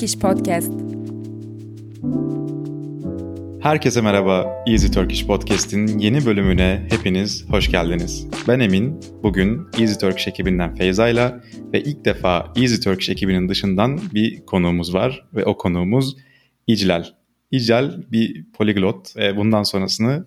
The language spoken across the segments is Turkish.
Easy Turkish Podcast. Herkese merhaba. Easy Turkish Podcast'in yeni bölümüne hepiniz hoş geldiniz. Ben Emin. Bugün Easy Turkish ekibinden Feyza'yla ve ilk defa Easy Turkish ekibinin dışından bir konuğumuz var ve o konuğumuz İclal. İclal bir poliglot bundan sonrasını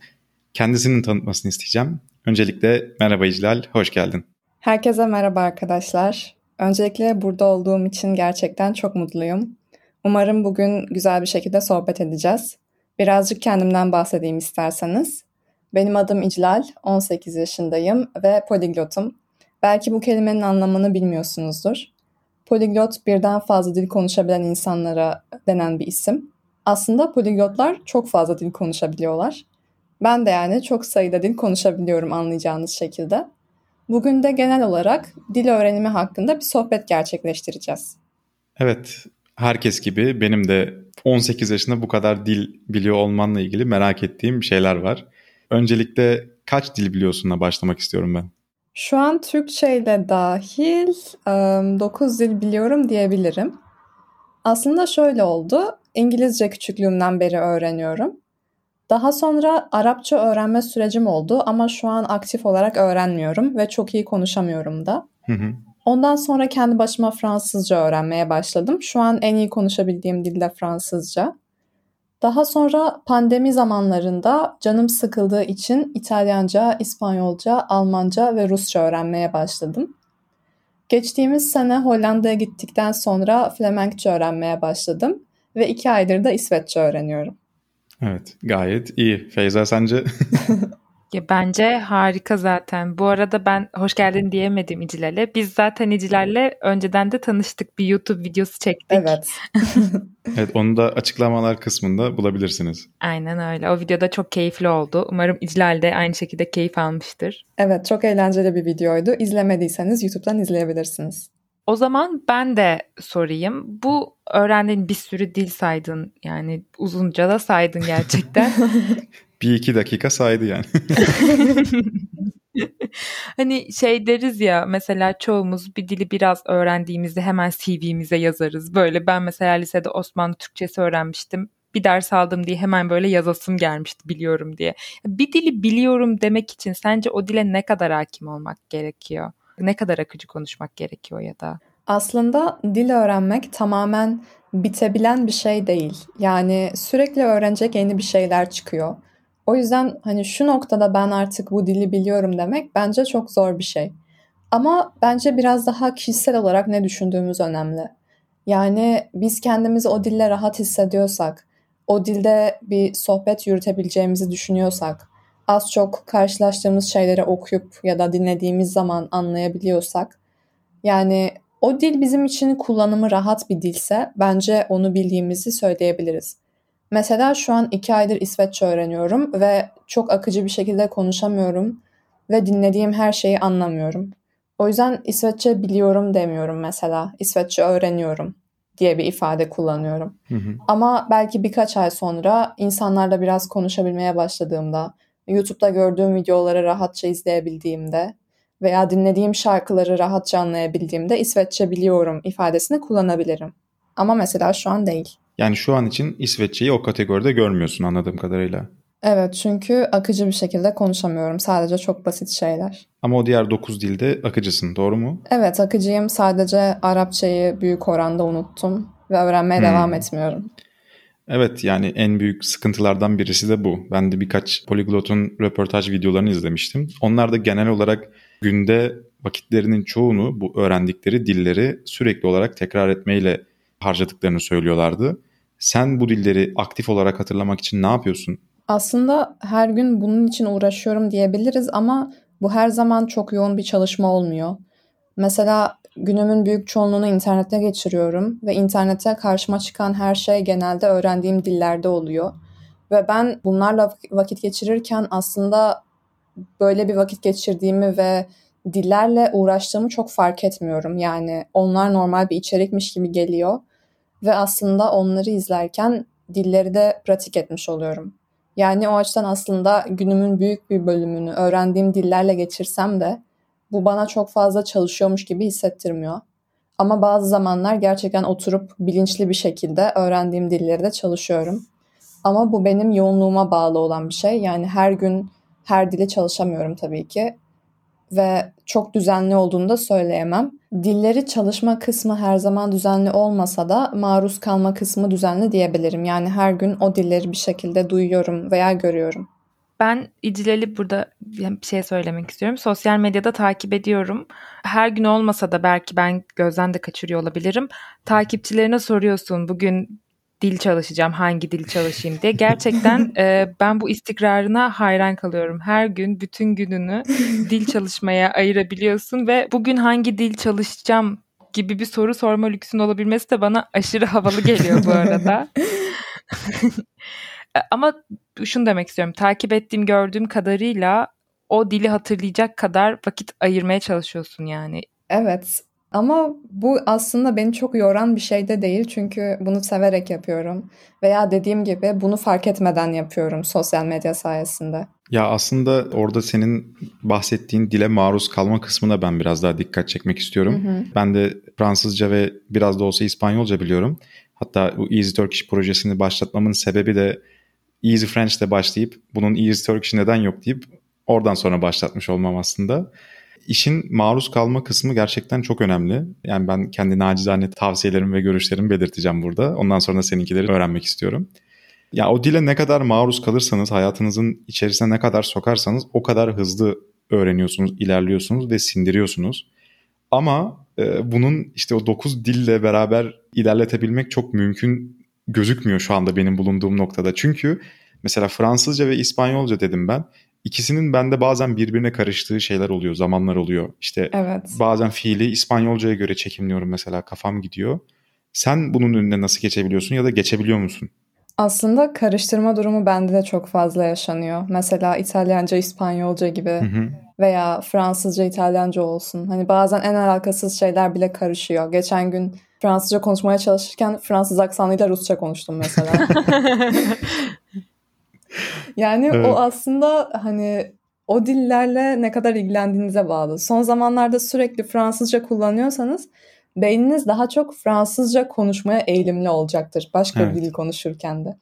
kendisinin tanıtmasını isteyeceğim. Öncelikle merhaba İclal, hoş geldin. Herkese merhaba arkadaşlar. Öncelikle burada olduğum için gerçekten çok mutluyum. Umarım bugün güzel bir şekilde sohbet edeceğiz. Birazcık kendimden bahsedeyim isterseniz. Benim adım İclal, 18 yaşındayım ve poliglotum. Belki bu kelimenin anlamını bilmiyorsunuzdur. Poliglot birden fazla dil konuşabilen insanlara denen bir isim. Aslında poliglotlar çok fazla dil konuşabiliyorlar. Ben de yani çok sayıda dil konuşabiliyorum anlayacağınız şekilde. Bugün de genel olarak dil öğrenimi hakkında bir sohbet gerçekleştireceğiz. Evet, herkes gibi benim de 18 yaşında bu kadar dil biliyor olmanla ilgili merak ettiğim şeyler var. Öncelikle kaç dil biliyorsunla başlamak istiyorum ben. Şu an Türkçe ile dahil 9 dil biliyorum diyebilirim. Aslında şöyle oldu. İngilizce küçüklüğümden beri öğreniyorum. Daha sonra Arapça öğrenme sürecim oldu ama şu an aktif olarak öğrenmiyorum ve çok iyi konuşamıyorum da. Hı hı. Ondan sonra kendi başıma Fransızca öğrenmeye başladım. Şu an en iyi konuşabildiğim dil de Fransızca. Daha sonra pandemi zamanlarında canım sıkıldığı için İtalyanca, İspanyolca, Almanca ve Rusça öğrenmeye başladım. Geçtiğimiz sene Hollanda'ya gittikten sonra Flemenkçe öğrenmeye başladım ve iki aydır da İsveççe öğreniyorum. Evet gayet iyi. Feyza sence? Ya bence harika zaten. Bu arada ben hoş geldin diyemedim İciler'le. Biz zaten İciler'le önceden de tanıştık. Bir YouTube videosu çektik. Evet. evet onu da açıklamalar kısmında bulabilirsiniz. Aynen öyle. O videoda çok keyifli oldu. Umarım İcilal de aynı şekilde keyif almıştır. Evet çok eğlenceli bir videoydu. İzlemediyseniz YouTube'dan izleyebilirsiniz. O zaman ben de sorayım. Bu öğrendiğin bir sürü dil saydın. Yani uzunca da saydın gerçekten. bir iki dakika saydı yani. hani şey deriz ya mesela çoğumuz bir dili biraz öğrendiğimizde hemen CV'mize yazarız. Böyle ben mesela lisede Osmanlı Türkçesi öğrenmiştim. Bir ders aldım diye hemen böyle yazasım gelmişti biliyorum diye. Bir dili biliyorum demek için sence o dile ne kadar hakim olmak gerekiyor? Ne kadar akıcı konuşmak gerekiyor ya da? Aslında dil öğrenmek tamamen bitebilen bir şey değil. Yani sürekli öğrenecek yeni bir şeyler çıkıyor. O yüzden hani şu noktada ben artık bu dili biliyorum demek bence çok zor bir şey. Ama bence biraz daha kişisel olarak ne düşündüğümüz önemli. Yani biz kendimizi o dille rahat hissediyorsak, o dilde bir sohbet yürütebileceğimizi düşünüyorsak, az çok karşılaştığımız şeyleri okuyup ya da dinlediğimiz zaman anlayabiliyorsak, yani o dil bizim için kullanımı rahat bir dilse bence onu bildiğimizi söyleyebiliriz. Mesela şu an iki aydır İsveççe öğreniyorum ve çok akıcı bir şekilde konuşamıyorum ve dinlediğim her şeyi anlamıyorum. O yüzden İsveççe biliyorum demiyorum mesela. İsveççe öğreniyorum diye bir ifade kullanıyorum. Hı hı. Ama belki birkaç ay sonra insanlarla biraz konuşabilmeye başladığımda, YouTube'da gördüğüm videoları rahatça izleyebildiğimde veya dinlediğim şarkıları rahatça anlayabildiğimde İsveççe biliyorum ifadesini kullanabilirim. Ama mesela şu an değil. Yani şu an için İsveççeyi o kategoride görmüyorsun anladığım kadarıyla. Evet çünkü akıcı bir şekilde konuşamıyorum. Sadece çok basit şeyler. Ama o diğer 9 dilde akıcısın doğru mu? Evet akıcıyım. Sadece Arapçayı büyük oranda unuttum ve öğrenmeye hmm. devam etmiyorum. Evet yani en büyük sıkıntılardan birisi de bu. Ben de birkaç poliglotun röportaj videolarını izlemiştim. Onlar da genel olarak günde vakitlerinin çoğunu bu öğrendikleri dilleri sürekli olarak tekrar etmeyle harcadıklarını söylüyorlardı. Sen bu dilleri aktif olarak hatırlamak için ne yapıyorsun? Aslında her gün bunun için uğraşıyorum diyebiliriz ama bu her zaman çok yoğun bir çalışma olmuyor. Mesela günümün büyük çoğunluğunu internette geçiriyorum ve internette karşıma çıkan her şey genelde öğrendiğim dillerde oluyor. Ve ben bunlarla vakit geçirirken aslında böyle bir vakit geçirdiğimi ve dillerle uğraştığımı çok fark etmiyorum. Yani onlar normal bir içerikmiş gibi geliyor ve aslında onları izlerken dilleri de pratik etmiş oluyorum. Yani o açıdan aslında günümün büyük bir bölümünü öğrendiğim dillerle geçirsem de bu bana çok fazla çalışıyormuş gibi hissettirmiyor. Ama bazı zamanlar gerçekten oturup bilinçli bir şekilde öğrendiğim dilleri de çalışıyorum. Ama bu benim yoğunluğuma bağlı olan bir şey. Yani her gün her dili çalışamıyorum tabii ki. Ve çok düzenli olduğunu da söyleyemem. Dilleri çalışma kısmı her zaman düzenli olmasa da maruz kalma kısmı düzenli diyebilirim. Yani her gün o dilleri bir şekilde duyuyorum veya görüyorum. Ben İcileli burada bir şey söylemek istiyorum. Sosyal medyada takip ediyorum. Her gün olmasa da belki ben gözden de kaçırıyor olabilirim. Takipçilerine soruyorsun bugün dil çalışacağım, hangi dil çalışayım diye. Gerçekten e, ben bu istikrarına hayran kalıyorum. Her gün bütün gününü dil çalışmaya ayırabiliyorsun ve bugün hangi dil çalışacağım gibi bir soru sorma lüksün olabilmesi de bana aşırı havalı geliyor bu arada. E, ama şunu demek istiyorum. Takip ettiğim, gördüğüm kadarıyla o dili hatırlayacak kadar vakit ayırmaya çalışıyorsun yani. Evet. Ama bu aslında beni çok yoran bir şey de değil çünkü bunu severek yapıyorum. Veya dediğim gibi bunu fark etmeden yapıyorum sosyal medya sayesinde. Ya aslında orada senin bahsettiğin dile maruz kalma kısmına ben biraz daha dikkat çekmek istiyorum. Hı hı. Ben de Fransızca ve biraz da olsa İspanyolca biliyorum. Hatta bu Easy Turkish projesini başlatmamın sebebi de Easy French'te başlayıp bunun Easy Turkish neden yok deyip oradan sonra başlatmış olmam aslında. İşin maruz kalma kısmı gerçekten çok önemli. Yani ben kendi nacizane tavsiyelerimi ve görüşlerimi belirteceğim burada. Ondan sonra seninkileri öğrenmek istiyorum. Ya o dile ne kadar maruz kalırsanız, hayatınızın içerisine ne kadar sokarsanız o kadar hızlı öğreniyorsunuz, ilerliyorsunuz ve sindiriyorsunuz. Ama e, bunun işte o 9 dille beraber ilerletebilmek çok mümkün gözükmüyor şu anda benim bulunduğum noktada. Çünkü mesela Fransızca ve İspanyolca dedim ben. İkisinin bende bazen birbirine karıştığı şeyler oluyor, zamanlar oluyor. İşte evet. bazen fiili İspanyolcaya göre çekimliyorum mesela kafam gidiyor. Sen bunun önüne nasıl geçebiliyorsun ya da geçebiliyor musun? Aslında karıştırma durumu bende de çok fazla yaşanıyor. Mesela İtalyanca, İspanyolca gibi hı hı. veya Fransızca, İtalyanca olsun. Hani bazen en alakasız şeyler bile karışıyor. Geçen gün Fransızca konuşmaya çalışırken Fransız aksanıyla Rusça konuştum mesela. yani evet. o aslında hani o dillerle ne kadar ilgilendiğinize bağlı. Son zamanlarda sürekli Fransızca kullanıyorsanız beyniniz daha çok Fransızca konuşmaya eğilimli olacaktır başka evet. bir dil konuşurken de.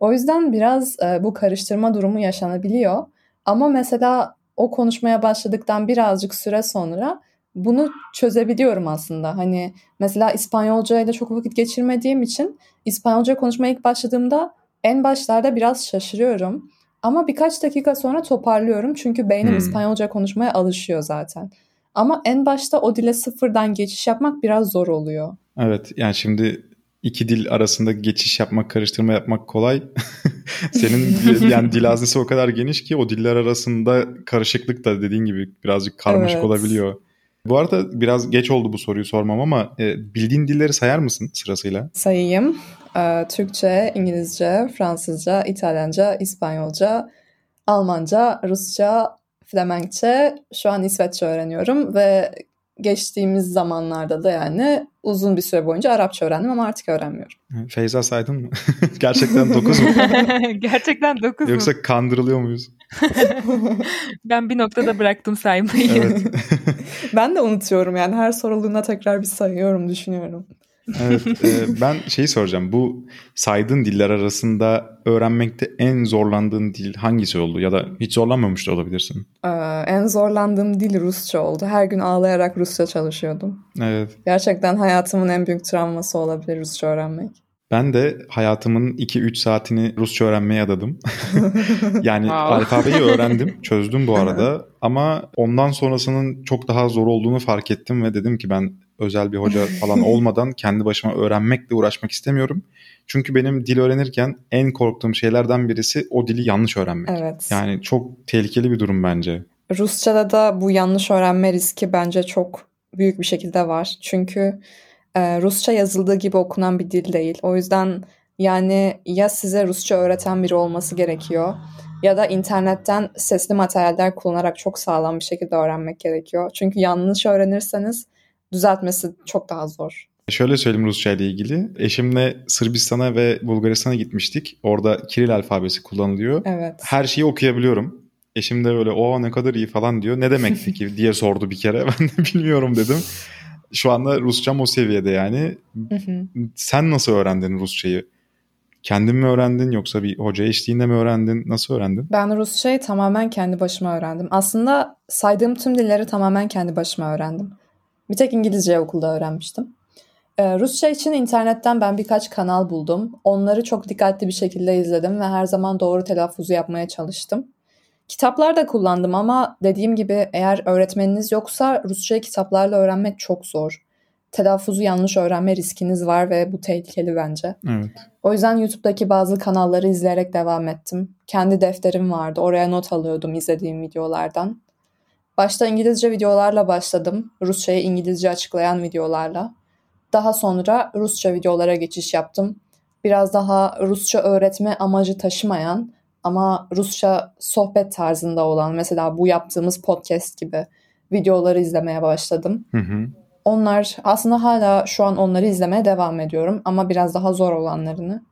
O yüzden biraz e, bu karıştırma durumu yaşanabiliyor. Ama mesela o konuşmaya başladıktan birazcık süre sonra bunu çözebiliyorum aslında. Hani mesela İspanyolca ile çok vakit geçirmediğim için İspanyolca konuşmaya ilk başladığımda en başlarda biraz şaşırıyorum. Ama birkaç dakika sonra toparlıyorum çünkü beynim hmm. İspanyolca konuşmaya alışıyor zaten. Ama en başta o dile sıfırdan geçiş yapmak biraz zor oluyor. Evet yani şimdi iki dil arasında geçiş yapmak, karıştırma yapmak kolay. Senin yani dil haznesi o kadar geniş ki o diller arasında karışıklık da dediğin gibi birazcık karmaşık evet. olabiliyor. Bu arada biraz geç oldu bu soruyu sormam ama e, bildiğin dilleri sayar mısın sırasıyla? Sayayım. E, Türkçe, İngilizce, Fransızca, İtalyanca, İspanyolca, Almanca, Rusça, Flemenkçe, şu an İsveççe öğreniyorum ve geçtiğimiz zamanlarda da yani uzun bir süre boyunca Arapça öğrendim ama artık öğrenmiyorum. Feyza saydın mı? Gerçekten 9 mu? Gerçekten 9 mu? Yoksa kandırılıyor muyuz? ben bir noktada bıraktım saymayı. Evet. ben de unutuyorum yani her sorulduğunda tekrar bir sayıyorum, düşünüyorum. evet, e, ben şeyi soracağım. Bu saydığın diller arasında öğrenmekte en zorlandığın dil hangisi oldu? Ya da hiç zorlanmamış da olabilirsin. Ee, en zorlandığım dil Rusça oldu. Her gün ağlayarak Rusça çalışıyordum. Evet. Gerçekten hayatımın en büyük travması olabilir Rusça öğrenmek. Ben de hayatımın 2-3 saatini Rusça öğrenmeye adadım. yani alfabeyi öğrendim, çözdüm bu arada. Ama ondan sonrasının çok daha zor olduğunu fark ettim ve dedim ki ben özel bir hoca falan olmadan kendi başıma öğrenmekle uğraşmak istemiyorum. Çünkü benim dil öğrenirken en korktuğum şeylerden birisi o dili yanlış öğrenmek. Evet. Yani çok tehlikeli bir durum bence. Rusça'da da bu yanlış öğrenme riski bence çok büyük bir şekilde var. Çünkü e, Rusça yazıldığı gibi okunan bir dil değil. O yüzden yani ya size Rusça öğreten biri olması gerekiyor ya da internetten sesli materyaller kullanarak çok sağlam bir şekilde öğrenmek gerekiyor. Çünkü yanlış öğrenirseniz düzeltmesi çok daha zor. Şöyle söyleyeyim Rusça ile ilgili. Eşimle Sırbistan'a ve Bulgaristan'a gitmiştik. Orada Kiril alfabesi kullanılıyor. Evet. Her şeyi okuyabiliyorum. Eşim de böyle o ne kadar iyi falan diyor. Ne demekti ki diye sordu bir kere. Ben de bilmiyorum dedim. Şu anda Rusçam o seviyede yani. Hı hı. Sen nasıl öğrendin Rusçayı? Kendin mi öğrendin yoksa bir hoca eşliğinde mi öğrendin? Nasıl öğrendin? Ben Rusçayı tamamen kendi başıma öğrendim. Aslında saydığım tüm dilleri tamamen kendi başıma öğrendim. Bir tek İngilizce okulda öğrenmiştim. Ee, Rusça için internetten ben birkaç kanal buldum. Onları çok dikkatli bir şekilde izledim ve her zaman doğru telaffuzu yapmaya çalıştım. Kitaplar da kullandım ama dediğim gibi eğer öğretmeniniz yoksa Rusçayı kitaplarla öğrenmek çok zor. Telaffuzu yanlış öğrenme riskiniz var ve bu tehlikeli bence. Evet. O yüzden YouTube'daki bazı kanalları izleyerek devam ettim. Kendi defterim vardı. Oraya not alıyordum izlediğim videolardan. Başta İngilizce videolarla başladım. Rusçayı İngilizce açıklayan videolarla. Daha sonra Rusça videolara geçiş yaptım. Biraz daha Rusça öğretme amacı taşımayan ama Rusça sohbet tarzında olan mesela bu yaptığımız podcast gibi videoları izlemeye başladım. Hı hı. Onlar aslında hala şu an onları izlemeye devam ediyorum ama biraz daha zor olanlarını.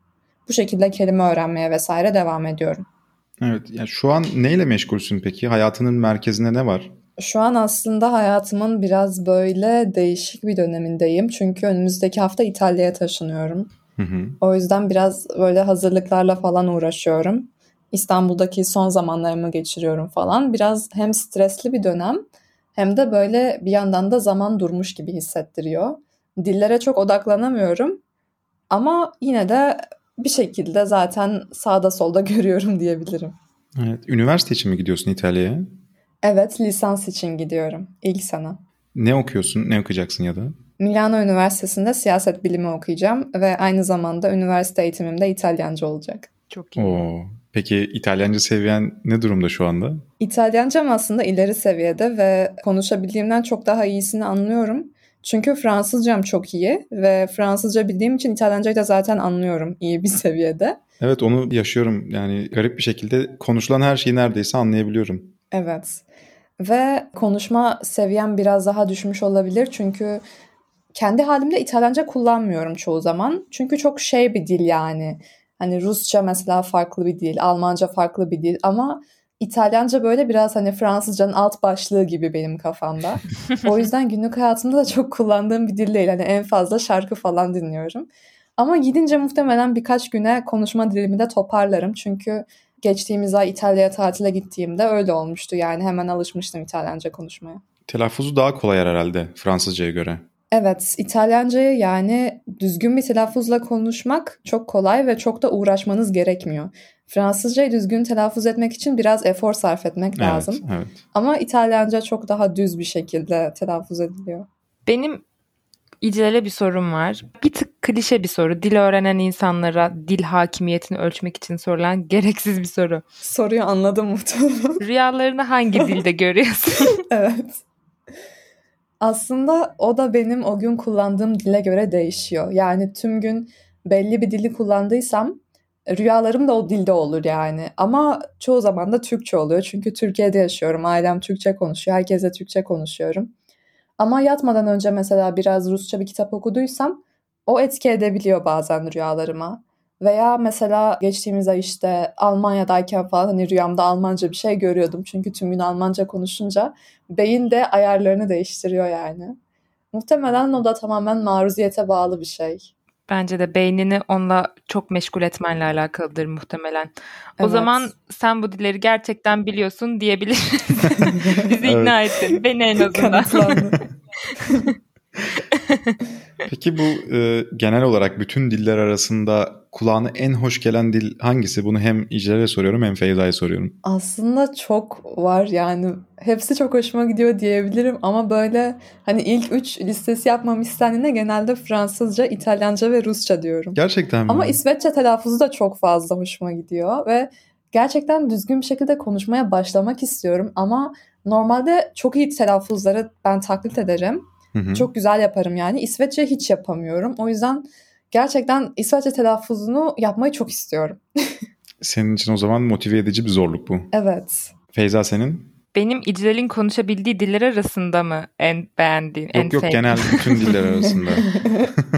Bu şekilde kelime öğrenmeye vesaire devam ediyorum. Evet. Yani şu an neyle meşgulsün peki? Hayatının merkezinde ne var? Şu an aslında hayatımın biraz böyle değişik bir dönemindeyim. Çünkü önümüzdeki hafta İtalya'ya taşınıyorum. Hı hı. O yüzden biraz böyle hazırlıklarla falan uğraşıyorum. İstanbul'daki son zamanlarımı geçiriyorum falan. Biraz hem stresli bir dönem hem de böyle bir yandan da zaman durmuş gibi hissettiriyor. Dillere çok odaklanamıyorum ama yine de bir şekilde zaten sağda solda görüyorum diyebilirim. Evet. Üniversite için mi gidiyorsun İtalya'ya? Evet, lisans için gidiyorum ilk sene. Ne okuyorsun? Ne okuyacaksın ya da? Milano Üniversitesi'nde siyaset bilimi okuyacağım ve aynı zamanda üniversite eğitimim de İtalyanca olacak. Çok iyi. Oo. Peki İtalyanca seviyen ne durumda şu anda? İtalyancam aslında ileri seviyede ve konuşabildiğimden çok daha iyisini anlıyorum. Çünkü Fransızcam çok iyi ve Fransızca bildiğim için İtalyancayı da zaten anlıyorum iyi bir seviyede. Evet onu yaşıyorum. Yani garip bir şekilde konuşulan her şeyi neredeyse anlayabiliyorum. Evet. Ve konuşma seviyem biraz daha düşmüş olabilir çünkü kendi halimde İtalyanca kullanmıyorum çoğu zaman. Çünkü çok şey bir dil yani. Hani Rusça mesela farklı bir dil, Almanca farklı bir dil ama İtalyanca böyle biraz hani Fransızcanın alt başlığı gibi benim kafamda. o yüzden günlük hayatımda da çok kullandığım bir dil değil. Hani en fazla şarkı falan dinliyorum. Ama gidince muhtemelen birkaç güne konuşma dilimi de toparlarım. Çünkü geçtiğimiz ay İtalya'ya tatile gittiğimde öyle olmuştu. Yani hemen alışmıştım İtalyanca konuşmaya. Telaffuzu daha kolay herhalde Fransızcaya göre. Evet, İtalyancayı yani düzgün bir telaffuzla konuşmak çok kolay ve çok da uğraşmanız gerekmiyor. Fransızcayı düzgün telaffuz etmek için biraz efor sarf etmek lazım. Evet, evet. Ama İtalyanca çok daha düz bir şekilde telaffuz ediliyor. Benim İclale bir sorum var. Bir tık klişe bir soru. Dil öğrenen insanlara dil hakimiyetini ölçmek için sorulan gereksiz bir soru. Soruyu anladım muhtemelen. Rüyalarını hangi dilde görüyorsun? evet. Aslında o da benim o gün kullandığım dile göre değişiyor. Yani tüm gün belli bir dili kullandıysam rüyalarım da o dilde olur yani. Ama çoğu zaman da Türkçe oluyor. Çünkü Türkiye'de yaşıyorum. Ailem Türkçe konuşuyor. Herkese Türkçe konuşuyorum. Ama yatmadan önce mesela biraz Rusça bir kitap okuduysam o etki edebiliyor bazen rüyalarıma. Veya mesela geçtiğimiz ay işte Almanya'dayken falan hani rüyamda Almanca bir şey görüyordum. Çünkü tüm gün Almanca konuşunca beyin de ayarlarını değiştiriyor yani. Muhtemelen o da tamamen maruziyete bağlı bir şey. Bence de beynini onunla çok meşgul etmenle alakalıdır muhtemelen. O Evet. zaman sen bu dilleri gerçekten biliyorsun diyebiliriz. Bizi ikna ettin. Beni en azından. Peki bu e, genel olarak bütün diller arasında kulağına en hoş gelen dil hangisi? Bunu hem İclal'e soruyorum hem Feyza'ya soruyorum. Aslında çok var yani hepsi çok hoşuma gidiyor diyebilirim ama böyle hani ilk üç listesi yapmam istendiğinde genelde Fransızca, İtalyanca ve Rusça diyorum. Gerçekten mi? Ama İsveççe telaffuzu da çok fazla hoşuma gidiyor ve gerçekten düzgün bir şekilde konuşmaya başlamak istiyorum ama normalde çok iyi telaffuzları ben taklit ederim. Hı hı. Çok güzel yaparım yani. İsveççe hiç yapamıyorum. O yüzden gerçekten İsveççe telaffuzunu yapmayı çok istiyorum. Senin için o zaman motive edici bir zorluk bu. Evet. Feyza senin? Benim İclal'in konuşabildiği diller arasında mı en beğendiğin, en Yok yok genel bütün diller arasında.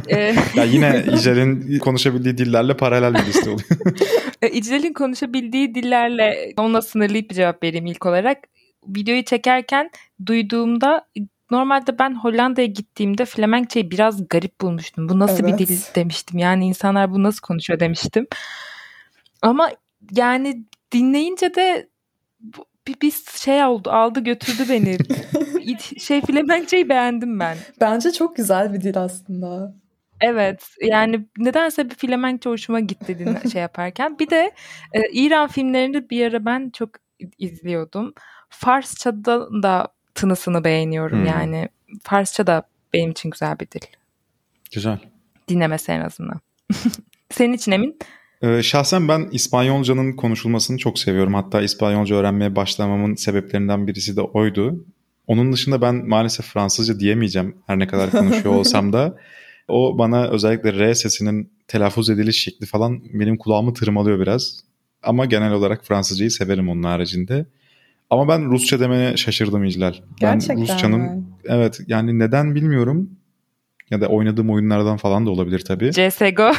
Ee, ya yine İclal'in konuşabildiği dillerle paralel bir liste oluyor. E, İclal'in konuşabildiği dillerle ona sınırlayıp bir cevap vereyim ilk olarak. Videoyu çekerken duyduğumda normalde ben Hollanda'ya gittiğimde Flemenkçeyi biraz garip bulmuştum. Bu nasıl evet. bir dil demiştim. Yani insanlar bu nasıl konuşuyor demiştim. Ama yani dinleyince de bir, bir şey oldu aldı götürdü beni. şey Flemenkçeyi beğendim ben. Bence çok güzel bir dil aslında. Evet yani nedense bir Flemenkçe hoşuma gitti din şey yaparken. Bir de e, İran filmlerini bir ara ben çok izliyordum. Farsça'da da tınısını beğeniyorum hmm. yani. Farsça da benim için güzel bir dil. Güzel. Dinlemesi en azından. Senin için Emin? Ee, şahsen ben İspanyolcanın konuşulmasını çok seviyorum. Hatta İspanyolca öğrenmeye başlamamın sebeplerinden birisi de oydu. Onun dışında ben maalesef Fransızca diyemeyeceğim her ne kadar konuşuyor olsam da. O bana özellikle R sesinin telaffuz ediliş şekli falan benim kulağımı tırmalıyor biraz. Ama genel olarak Fransızcayı severim onun haricinde. Ama ben Rusça demeye şaşırdım İclal. Gerçekten ben Rusçanın mi? evet yani neden bilmiyorum. Ya da oynadığım oyunlardan falan da olabilir tabii. CSGO.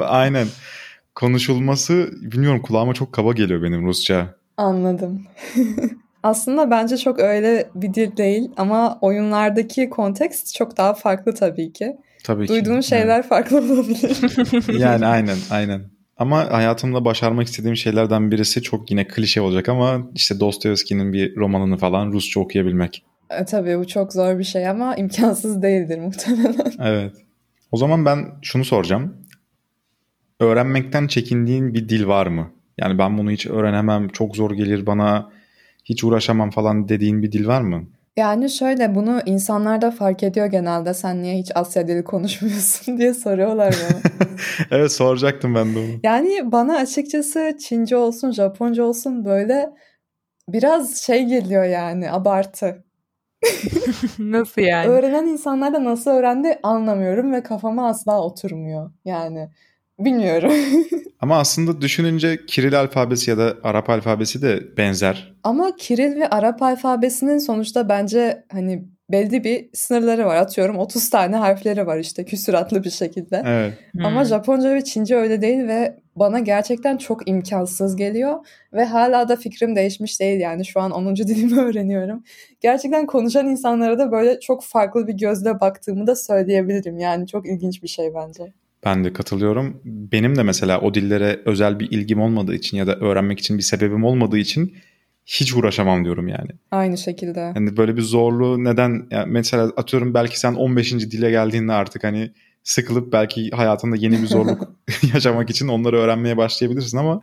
Aynen. Konuşulması bilmiyorum kulağıma çok kaba geliyor benim Rusça. Anladım. Aslında bence çok öyle bir dil değil ama oyunlardaki kontekst çok daha farklı tabii ki. Tabii Duyduğun ki. şeyler yani. farklı olabilir. yani aynen aynen. Ama hayatımda başarmak istediğim şeylerden birisi çok yine klişe olacak ama işte Dostoyevski'nin bir romanını falan Rusça okuyabilmek. E, tabii bu çok zor bir şey ama imkansız değildir muhtemelen. Evet. O zaman ben şunu soracağım. Öğrenmekten çekindiğin bir dil var mı? Yani ben bunu hiç öğrenemem, çok zor gelir bana, hiç uğraşamam falan dediğin bir dil var mı? Yani şöyle bunu insanlar da fark ediyor genelde. Sen niye hiç Asya dili konuşmuyorsun diye soruyorlar bana. evet soracaktım ben de onu. Yani bana açıkçası Çince olsun, Japonca olsun böyle biraz şey geliyor yani abartı. nasıl yani? Öğrenen insanlar da nasıl öğrendi anlamıyorum ve kafama asla oturmuyor. Yani bilmiyorum. Ama aslında düşününce Kiril alfabesi ya da Arap alfabesi de benzer. Ama Kiril ve Arap alfabesinin sonuçta bence hani belli bir sınırları var. Atıyorum 30 tane harfleri var işte küsuratlı bir şekilde. Evet. Ama hmm. Japonca ve Çince öyle değil ve bana gerçekten çok imkansız geliyor. Ve hala da fikrim değişmiş değil yani şu an 10. dilimi öğreniyorum. Gerçekten konuşan insanlara da böyle çok farklı bir gözle baktığımı da söyleyebilirim. Yani çok ilginç bir şey bence. Ben de katılıyorum. Benim de mesela o dillere özel bir ilgim olmadığı için ya da öğrenmek için bir sebebim olmadığı için hiç uğraşamam diyorum yani. Aynı şekilde. Hani böyle bir zorluğu neden yani mesela atıyorum belki sen 15. dile geldiğinde artık hani sıkılıp belki hayatında yeni bir zorluk yaşamak için onları öğrenmeye başlayabilirsin ama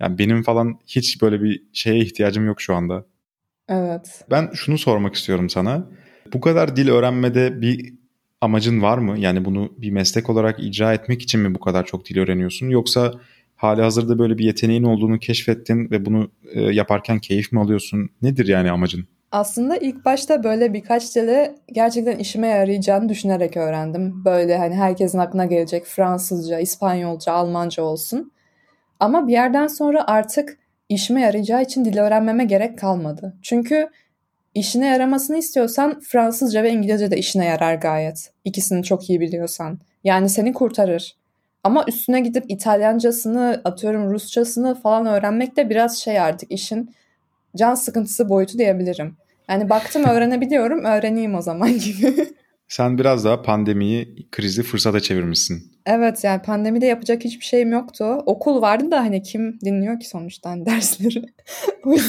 yani benim falan hiç böyle bir şeye ihtiyacım yok şu anda. Evet. Ben şunu sormak istiyorum sana. Bu kadar dil öğrenmede bir amacın var mı? Yani bunu bir meslek olarak icra etmek için mi bu kadar çok dil öğreniyorsun? Yoksa hali hazırda böyle bir yeteneğin olduğunu keşfettin ve bunu e, yaparken keyif mi alıyorsun? Nedir yani amacın? Aslında ilk başta böyle birkaç dili gerçekten işime yarayacağını düşünerek öğrendim. Böyle hani herkesin aklına gelecek Fransızca, İspanyolca, Almanca olsun. Ama bir yerden sonra artık işime yarayacağı için dil öğrenmeme gerek kalmadı. Çünkü işine yaramasını istiyorsan Fransızca ve İngilizce de işine yarar gayet. İkisini çok iyi biliyorsan. Yani seni kurtarır. Ama üstüne gidip İtalyancasını, atıyorum Rusçasını falan öğrenmek de biraz şey artık işin can sıkıntısı boyutu diyebilirim. Yani baktım öğrenebiliyorum, öğreneyim o zaman gibi. Sen biraz daha pandemiyi, krizi fırsata çevirmişsin. Evet yani pandemide yapacak hiçbir şeyim yoktu. Okul vardı da hani kim dinliyor ki sonuçta hani dersleri.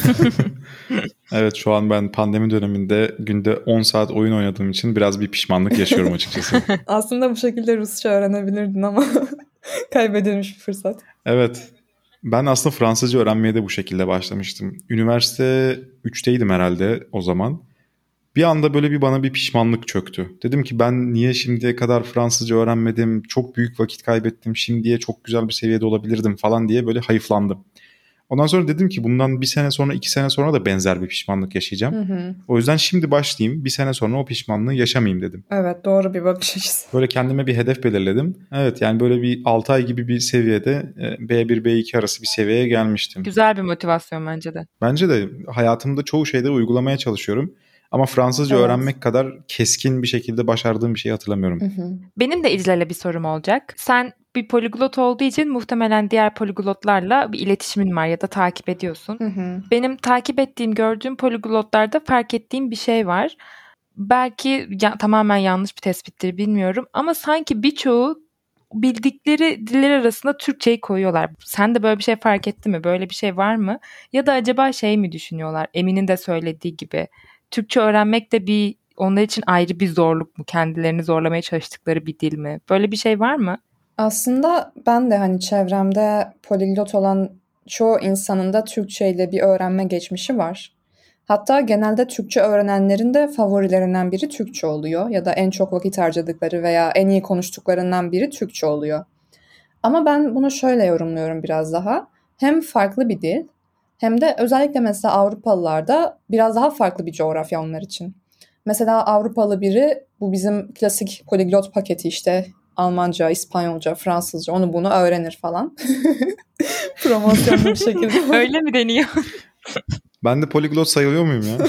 evet şu an ben pandemi döneminde günde 10 saat oyun oynadığım için biraz bir pişmanlık yaşıyorum açıkçası. Aslında bu şekilde Rusça öğrenebilirdin ama kaybedilmiş bir fırsat. Evet. Ben aslında Fransızca öğrenmeye de bu şekilde başlamıştım. Üniversite 3'teydim herhalde o zaman bir anda böyle bir bana bir pişmanlık çöktü. Dedim ki ben niye şimdiye kadar Fransızca öğrenmedim, çok büyük vakit kaybettim, şimdiye çok güzel bir seviyede olabilirdim falan diye böyle hayıflandım. Ondan sonra dedim ki bundan bir sene sonra iki sene sonra da benzer bir pişmanlık yaşayacağım. Hı hı. O yüzden şimdi başlayayım bir sene sonra o pişmanlığı yaşamayayım dedim. Evet doğru bir bakış açısı. Böyle kendime bir hedef belirledim. Evet yani böyle bir 6 ay gibi bir seviyede B1 B2 arası bir seviyeye gelmiştim. Güzel bir motivasyon bence de. Bence de hayatımda çoğu şeyde uygulamaya çalışıyorum. Ama Fransızca evet. öğrenmek kadar keskin bir şekilde başardığım bir şey hatırlamıyorum. Hı hı. Benim de İclal'e bir sorum olacak. Sen bir poliglot olduğu için muhtemelen diğer poliglotlarla bir iletişimin var ya da takip ediyorsun. Hı hı. Benim takip ettiğim, gördüğüm poliglotlarda fark ettiğim bir şey var. Belki ya, tamamen yanlış bir tespittir bilmiyorum ama sanki birçoğu bildikleri diller arasında Türkçeyi koyuyorlar. Sen de böyle bir şey fark etti mi? Böyle bir şey var mı? Ya da acaba şey mi düşünüyorlar? Emin'in de söylediği gibi. Türkçe öğrenmek de bir onlar için ayrı bir zorluk mu? Kendilerini zorlamaya çalıştıkları bir dil mi? Böyle bir şey var mı? Aslında ben de hani çevremde poliglot olan çoğu insanın da Türkçe ile bir öğrenme geçmişi var. Hatta genelde Türkçe öğrenenlerin de favorilerinden biri Türkçe oluyor ya da en çok vakit harcadıkları veya en iyi konuştuklarından biri Türkçe oluyor. Ama ben bunu şöyle yorumluyorum biraz daha. Hem farklı bir dil hem de özellikle mesela Avrupalılarda biraz daha farklı bir coğrafya onlar için. Mesela Avrupalı biri bu bizim klasik poliglot paketi işte Almanca, İspanyolca, Fransızca onu bunu öğrenir falan. Promosyonlu bir şekilde. Öyle mi deniyor? Ben de poliglot sayılıyor muyum ya?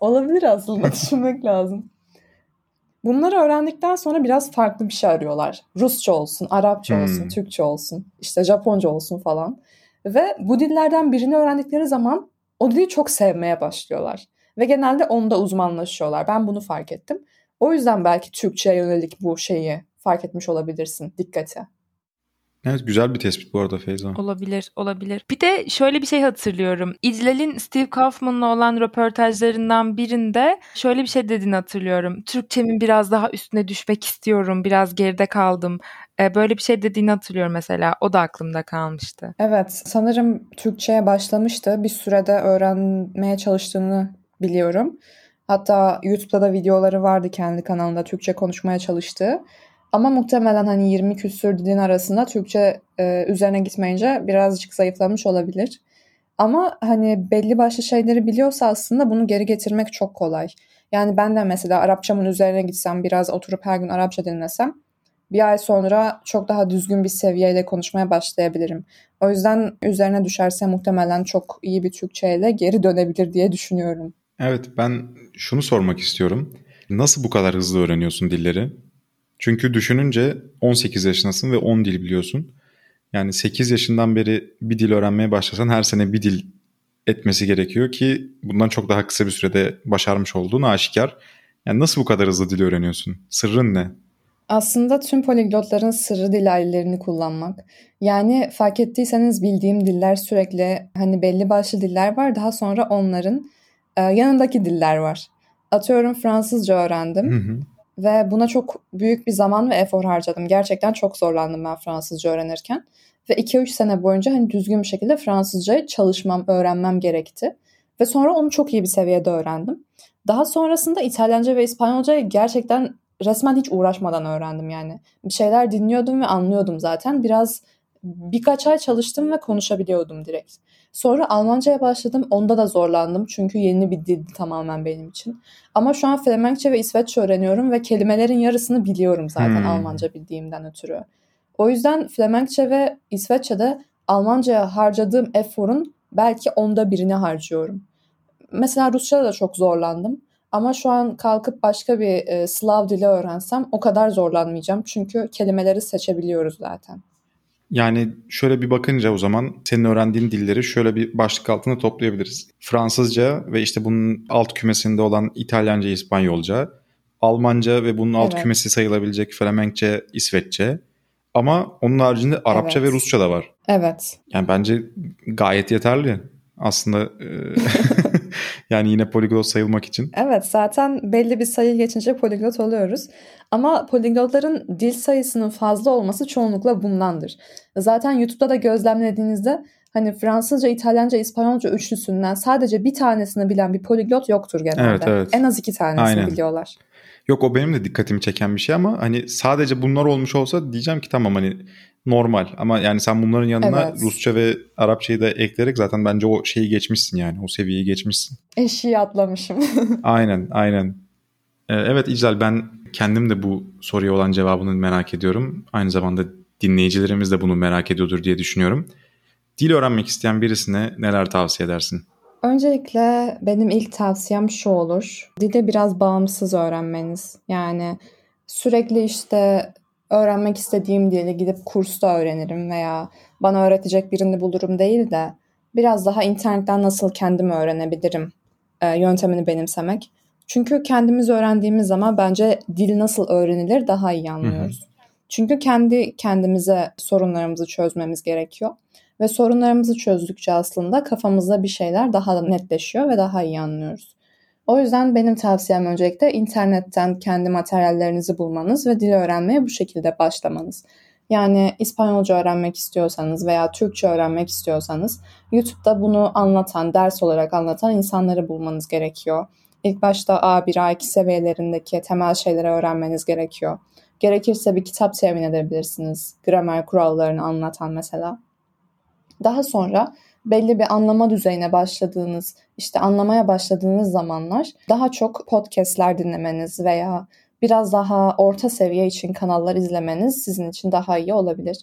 Olabilir aslında düşünmek lazım. Bunları öğrendikten sonra biraz farklı bir şey arıyorlar. Rusça olsun, Arapça olsun, Hmm. Türkçe olsun, işte Japonca olsun falan. Ve bu dillerden birini öğrendikleri zaman o dili çok sevmeye başlıyorlar. Ve genelde onda uzmanlaşıyorlar. Ben bunu fark ettim. O yüzden belki Türkçe'ye yönelik bu şeyi fark etmiş olabilirsin. Dikkate. Evet güzel bir tespit bu arada Feyza. Olabilir, olabilir. Bir de şöyle bir şey hatırlıyorum. İclal'in Steve Kaufman'la olan röportajlarından birinde şöyle bir şey dediğini hatırlıyorum. Türkçemin biraz daha üstüne düşmek istiyorum, biraz geride kaldım. Ee, böyle bir şey dediğini hatırlıyorum mesela. O da aklımda kalmıştı. Evet, sanırım Türkçe'ye başlamıştı. Bir sürede öğrenmeye çalıştığını biliyorum. Hatta YouTube'da da videoları vardı kendi kanalında Türkçe konuşmaya çalıştığı. Ama muhtemelen hani 20 küsür dilin arasında Türkçe e, üzerine gitmeyince birazcık zayıflamış olabilir. Ama hani belli başlı şeyleri biliyorsa aslında bunu geri getirmek çok kolay. Yani ben de mesela Arapçamın üzerine gitsem biraz oturup her gün Arapça dinlesem bir ay sonra çok daha düzgün bir seviyeyle konuşmaya başlayabilirim. O yüzden üzerine düşerse muhtemelen çok iyi bir Türkçeyle geri dönebilir diye düşünüyorum. Evet ben şunu sormak istiyorum. Nasıl bu kadar hızlı öğreniyorsun dilleri? Çünkü düşününce 18 yaşındasın ve 10 dil biliyorsun. Yani 8 yaşından beri bir dil öğrenmeye başlasan her sene bir dil etmesi gerekiyor ki bundan çok daha kısa bir sürede başarmış olduğun aşikar. Yani nasıl bu kadar hızlı dil öğreniyorsun? Sırrın ne? Aslında tüm poliglotların sırrı dil ailelerini kullanmak. Yani fark ettiyseniz bildiğim diller sürekli hani belli başlı diller var. Daha sonra onların e, yanındaki diller var. Atıyorum Fransızca öğrendim. Hı hı. Ve buna çok büyük bir zaman ve efor harcadım. Gerçekten çok zorlandım ben Fransızca öğrenirken. Ve 2-3 sene boyunca hani düzgün bir şekilde Fransızcayı çalışmam, öğrenmem gerekti. Ve sonra onu çok iyi bir seviyede öğrendim. Daha sonrasında İtalyanca ve İspanyolcayı gerçekten resmen hiç uğraşmadan öğrendim yani. Bir şeyler dinliyordum ve anlıyordum zaten. Biraz birkaç ay çalıştım ve konuşabiliyordum direkt. Sonra Almanca'ya başladım. Onda da zorlandım çünkü yeni bir dildi tamamen benim için. Ama şu an Flemenkçe ve İsveççe öğreniyorum ve kelimelerin yarısını biliyorum zaten Hmm. Almanca bildiğimden ötürü. O yüzden Flemenkçe ve İsveççe'de Almanca'ya harcadığım eforun belki onda birini harcıyorum. Mesela Rusça'da da çok zorlandım. Ama şu an kalkıp başka bir e, Slav dili öğrensem o kadar zorlanmayacağım. Çünkü kelimeleri seçebiliyoruz zaten. Yani şöyle bir bakınca o zaman senin öğrendiğin dilleri şöyle bir başlık altında toplayabiliriz. Fransızca ve işte bunun alt kümesinde olan İtalyanca, İspanyolca, Almanca ve bunun alt Evet. kümesi sayılabilecek Flemenkçe, İsveççe. Ama onun haricinde Arapça Evet. ve Rusça da var. Evet. Yani bence gayet yeterli aslında. yani yine poliglot sayılmak için. Evet zaten belli bir sayı geçince poliglot oluyoruz. Ama poliglotların dil sayısının fazla olması çoğunlukla bundandır. Zaten YouTube'da da gözlemlediğinizde hani Fransızca, İtalyanca, İspanyolca üçlüsünden sadece bir tanesini bilen bir poliglot yoktur genelde. Evet, evet. En az iki tanesini Aynen. biliyorlar. Yok o benim de dikkatimi çeken bir şey ama hani sadece bunlar olmuş olsa diyeceğim ki tamam hani normal ama yani sen bunların yanına Evet. Rusça ve Arapçayı da ekleyerek zaten bence o şeyi geçmişsin yani o seviyeyi geçmişsin. Eşiği atlamışım. Aynen aynen. Ee, evet İclal ben kendim de bu soruya olan cevabını merak ediyorum. Aynı zamanda dinleyicilerimiz de bunu merak ediyordur diye düşünüyorum. Dil öğrenmek isteyen birisine neler tavsiye edersin? Öncelikle benim ilk tavsiyem şu olur. Dili biraz bağımsız öğrenmeniz. Yani sürekli işte öğrenmek istediğim dili gidip kursta öğrenirim veya bana öğretecek birini bulurum değil de biraz daha internetten nasıl kendim öğrenebilirim e, yöntemini benimsemek. Çünkü kendimiz öğrendiğimiz zaman bence dil nasıl öğrenilir daha iyi anlıyoruz. Hı hı. Çünkü kendi kendimize sorunlarımızı çözmemiz gerekiyor. Ve sorunlarımızı çözdükçe aslında kafamızda bir şeyler daha netleşiyor ve daha iyi anlıyoruz. O yüzden benim tavsiyem öncelikle internetten kendi materyallerinizi bulmanız ve dil öğrenmeye bu şekilde başlamanız. Yani İspanyolca öğrenmek istiyorsanız veya Türkçe öğrenmek istiyorsanız YouTube'da bunu anlatan, ders olarak anlatan insanları bulmanız gerekiyor. İlk başta A1, A2 seviyelerindeki temel şeyleri öğrenmeniz gerekiyor. Gerekirse bir kitap temin edebilirsiniz. Gramer kurallarını anlatan mesela. Daha sonra belli bir anlama düzeyine başladığınız, işte anlamaya başladığınız zamanlar daha çok podcastler dinlemeniz veya biraz daha orta seviye için kanallar izlemeniz sizin için daha iyi olabilir.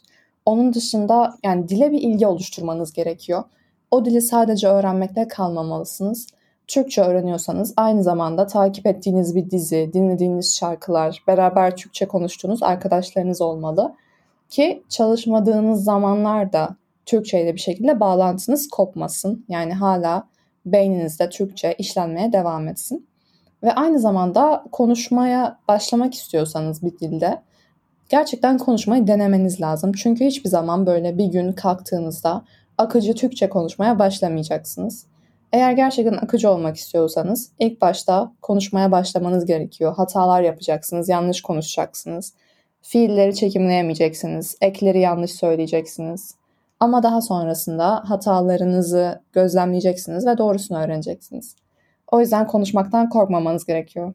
Onun dışında yani dile bir ilgi oluşturmanız gerekiyor. O dili sadece öğrenmekle kalmamalısınız. Türkçe öğreniyorsanız aynı zamanda takip ettiğiniz bir dizi, dinlediğiniz şarkılar, beraber Türkçe konuştuğunuz arkadaşlarınız olmalı ki çalışmadığınız zamanlarda Türkçe ile bir şekilde bağlantınız kopmasın. Yani hala beyninizde Türkçe işlenmeye devam etsin. Ve aynı zamanda konuşmaya başlamak istiyorsanız bir dilde gerçekten konuşmayı denemeniz lazım. Çünkü hiçbir zaman böyle bir gün kalktığınızda akıcı Türkçe konuşmaya başlamayacaksınız. Eğer gerçekten akıcı olmak istiyorsanız ilk başta konuşmaya başlamanız gerekiyor. Hatalar yapacaksınız, yanlış konuşacaksınız. Fiilleri çekimleyemeyeceksiniz, ekleri yanlış söyleyeceksiniz. Ama daha sonrasında hatalarınızı gözlemleyeceksiniz ve doğrusunu öğreneceksiniz. O yüzden konuşmaktan korkmamanız gerekiyor.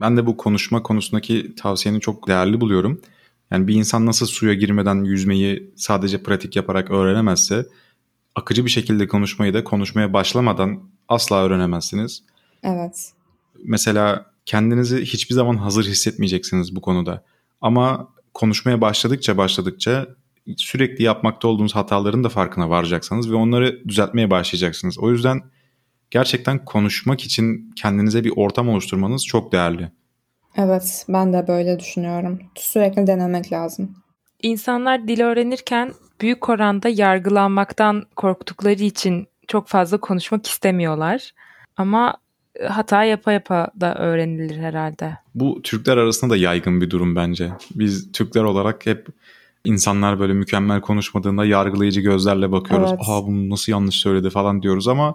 Ben de bu konuşma konusundaki tavsiyeni çok değerli buluyorum. Yani bir insan nasıl suya girmeden yüzmeyi sadece pratik yaparak öğrenemezse akıcı bir şekilde konuşmayı da konuşmaya başlamadan asla öğrenemezsiniz. Evet. Mesela kendinizi hiçbir zaman hazır hissetmeyeceksiniz bu konuda. Ama konuşmaya başladıkça başladıkça sürekli yapmakta olduğunuz hataların da farkına varacaksınız ve onları düzeltmeye başlayacaksınız. O yüzden gerçekten konuşmak için kendinize bir ortam oluşturmanız çok değerli. Evet, ben de böyle düşünüyorum. Sürekli denemek lazım. İnsanlar dil öğrenirken büyük oranda yargılanmaktan korktukları için çok fazla konuşmak istemiyorlar. Ama e, hata yapa yapa da öğrenilir herhalde. Bu Türkler arasında da yaygın bir durum bence. Biz Türkler olarak hep insanlar böyle mükemmel konuşmadığında yargılayıcı gözlerle bakıyoruz. Evet. Aa bunu nasıl yanlış söyledi falan diyoruz ama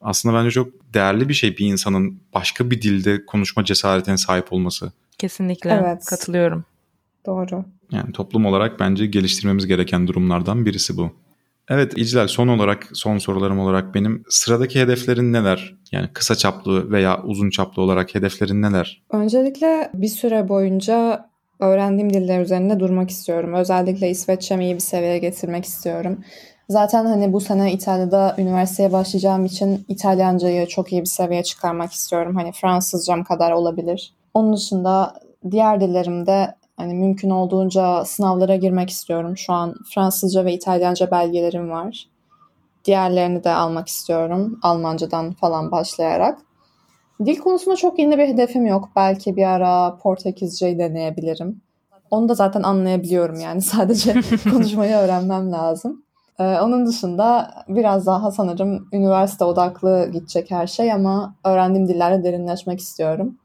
aslında bence çok değerli bir şey bir insanın başka bir dilde konuşma cesaretine sahip olması. Kesinlikle evet. katılıyorum. Doğru. Yani toplum olarak bence geliştirmemiz gereken durumlardan birisi bu. Evet İclal son olarak son sorularım olarak benim sıradaki hedeflerin neler? Yani kısa çaplı veya uzun çaplı olarak hedeflerin neler? Öncelikle bir süre boyunca öğrendiğim diller üzerinde durmak istiyorum. Özellikle İsveççemi iyi bir seviyeye getirmek istiyorum. Zaten hani bu sene İtalya'da üniversiteye başlayacağım için İtalyancayı çok iyi bir seviyeye çıkarmak istiyorum. Hani Fransızcam kadar olabilir. Onun dışında diğer dillerimde hani mümkün olduğunca sınavlara girmek istiyorum. Şu an Fransızca ve İtalyanca belgelerim var. Diğerlerini de almak istiyorum. Almancadan falan başlayarak. Dil konusunda çok yeni bir hedefim yok. Belki bir ara Portekizceyi deneyebilirim. Onu da zaten anlayabiliyorum yani. Sadece konuşmayı öğrenmem lazım. Ee, onun dışında biraz daha sanırım üniversite odaklı gidecek her şey ama öğrendiğim dillerle derinleşmek istiyorum.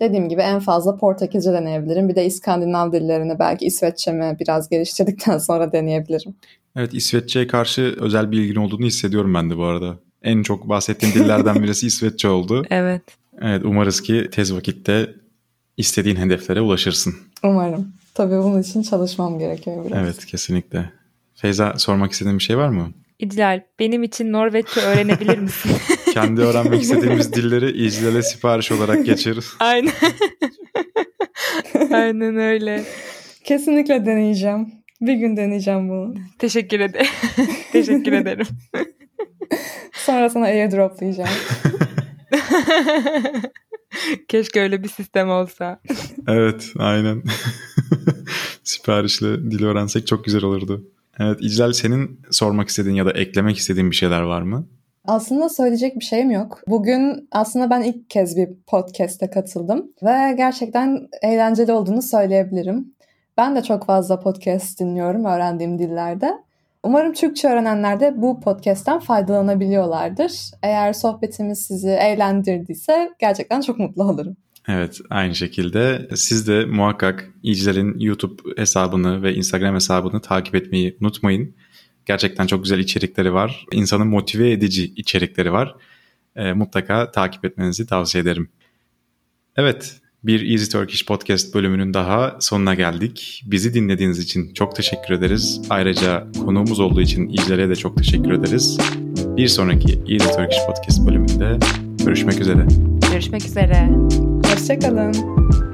Dediğim gibi en fazla Portekizce deneyebilirim. Bir de İskandinav dillerini belki İsveççemi biraz geliştirdikten sonra deneyebilirim. Evet İsveççe'ye karşı özel bir ilgin olduğunu hissediyorum ben de bu arada. En çok bahsettiğim dillerden birisi İsveççe oldu. evet. Evet umarız ki tez vakitte istediğin hedeflere ulaşırsın. Umarım. Tabii bunun için çalışmam gerekiyor biraz. Evet kesinlikle. Feyza sormak istediğin bir şey var mı? İdilal benim için Norveççe öğrenebilir misin? Kendi öğrenmek istediğimiz dilleri İclal'e sipariş olarak geçeriz. Aynen. Aynen öyle. Kesinlikle deneyeceğim. Bir gün deneyeceğim bunu. Teşekkür ederim. Teşekkür ederim. Sonra sana airdroplayacağım. Keşke öyle bir sistem olsa. evet aynen. Siparişle dil öğrensek çok güzel olurdu. Evet İclal senin sormak istediğin ya da eklemek istediğin bir şeyler var mı? Aslında söyleyecek bir şeyim yok. Bugün aslında ben ilk kez bir podcast'e katıldım ve gerçekten eğlenceli olduğunu söyleyebilirim. Ben de çok fazla podcast dinliyorum öğrendiğim dillerde. Umarım Türkçe öğrenenler de bu podcast'ten faydalanabiliyorlardır. Eğer sohbetimiz sizi eğlendirdiyse gerçekten çok mutlu olurum. Evet aynı şekilde siz de muhakkak İcler'in YouTube hesabını ve Instagram hesabını takip etmeyi unutmayın. Gerçekten çok güzel içerikleri var. İnsanı motive edici içerikleri var. E, mutlaka takip etmenizi tavsiye ederim. Evet bir Easy Turkish Podcast bölümünün daha sonuna geldik. Bizi dinlediğiniz için çok teşekkür ederiz. Ayrıca konuğumuz olduğu için İcler'e de çok teşekkür ederiz. Bir sonraki Easy Turkish Podcast bölümünde görüşmek üzere. Görüşmek üzere. Hoşçakalın.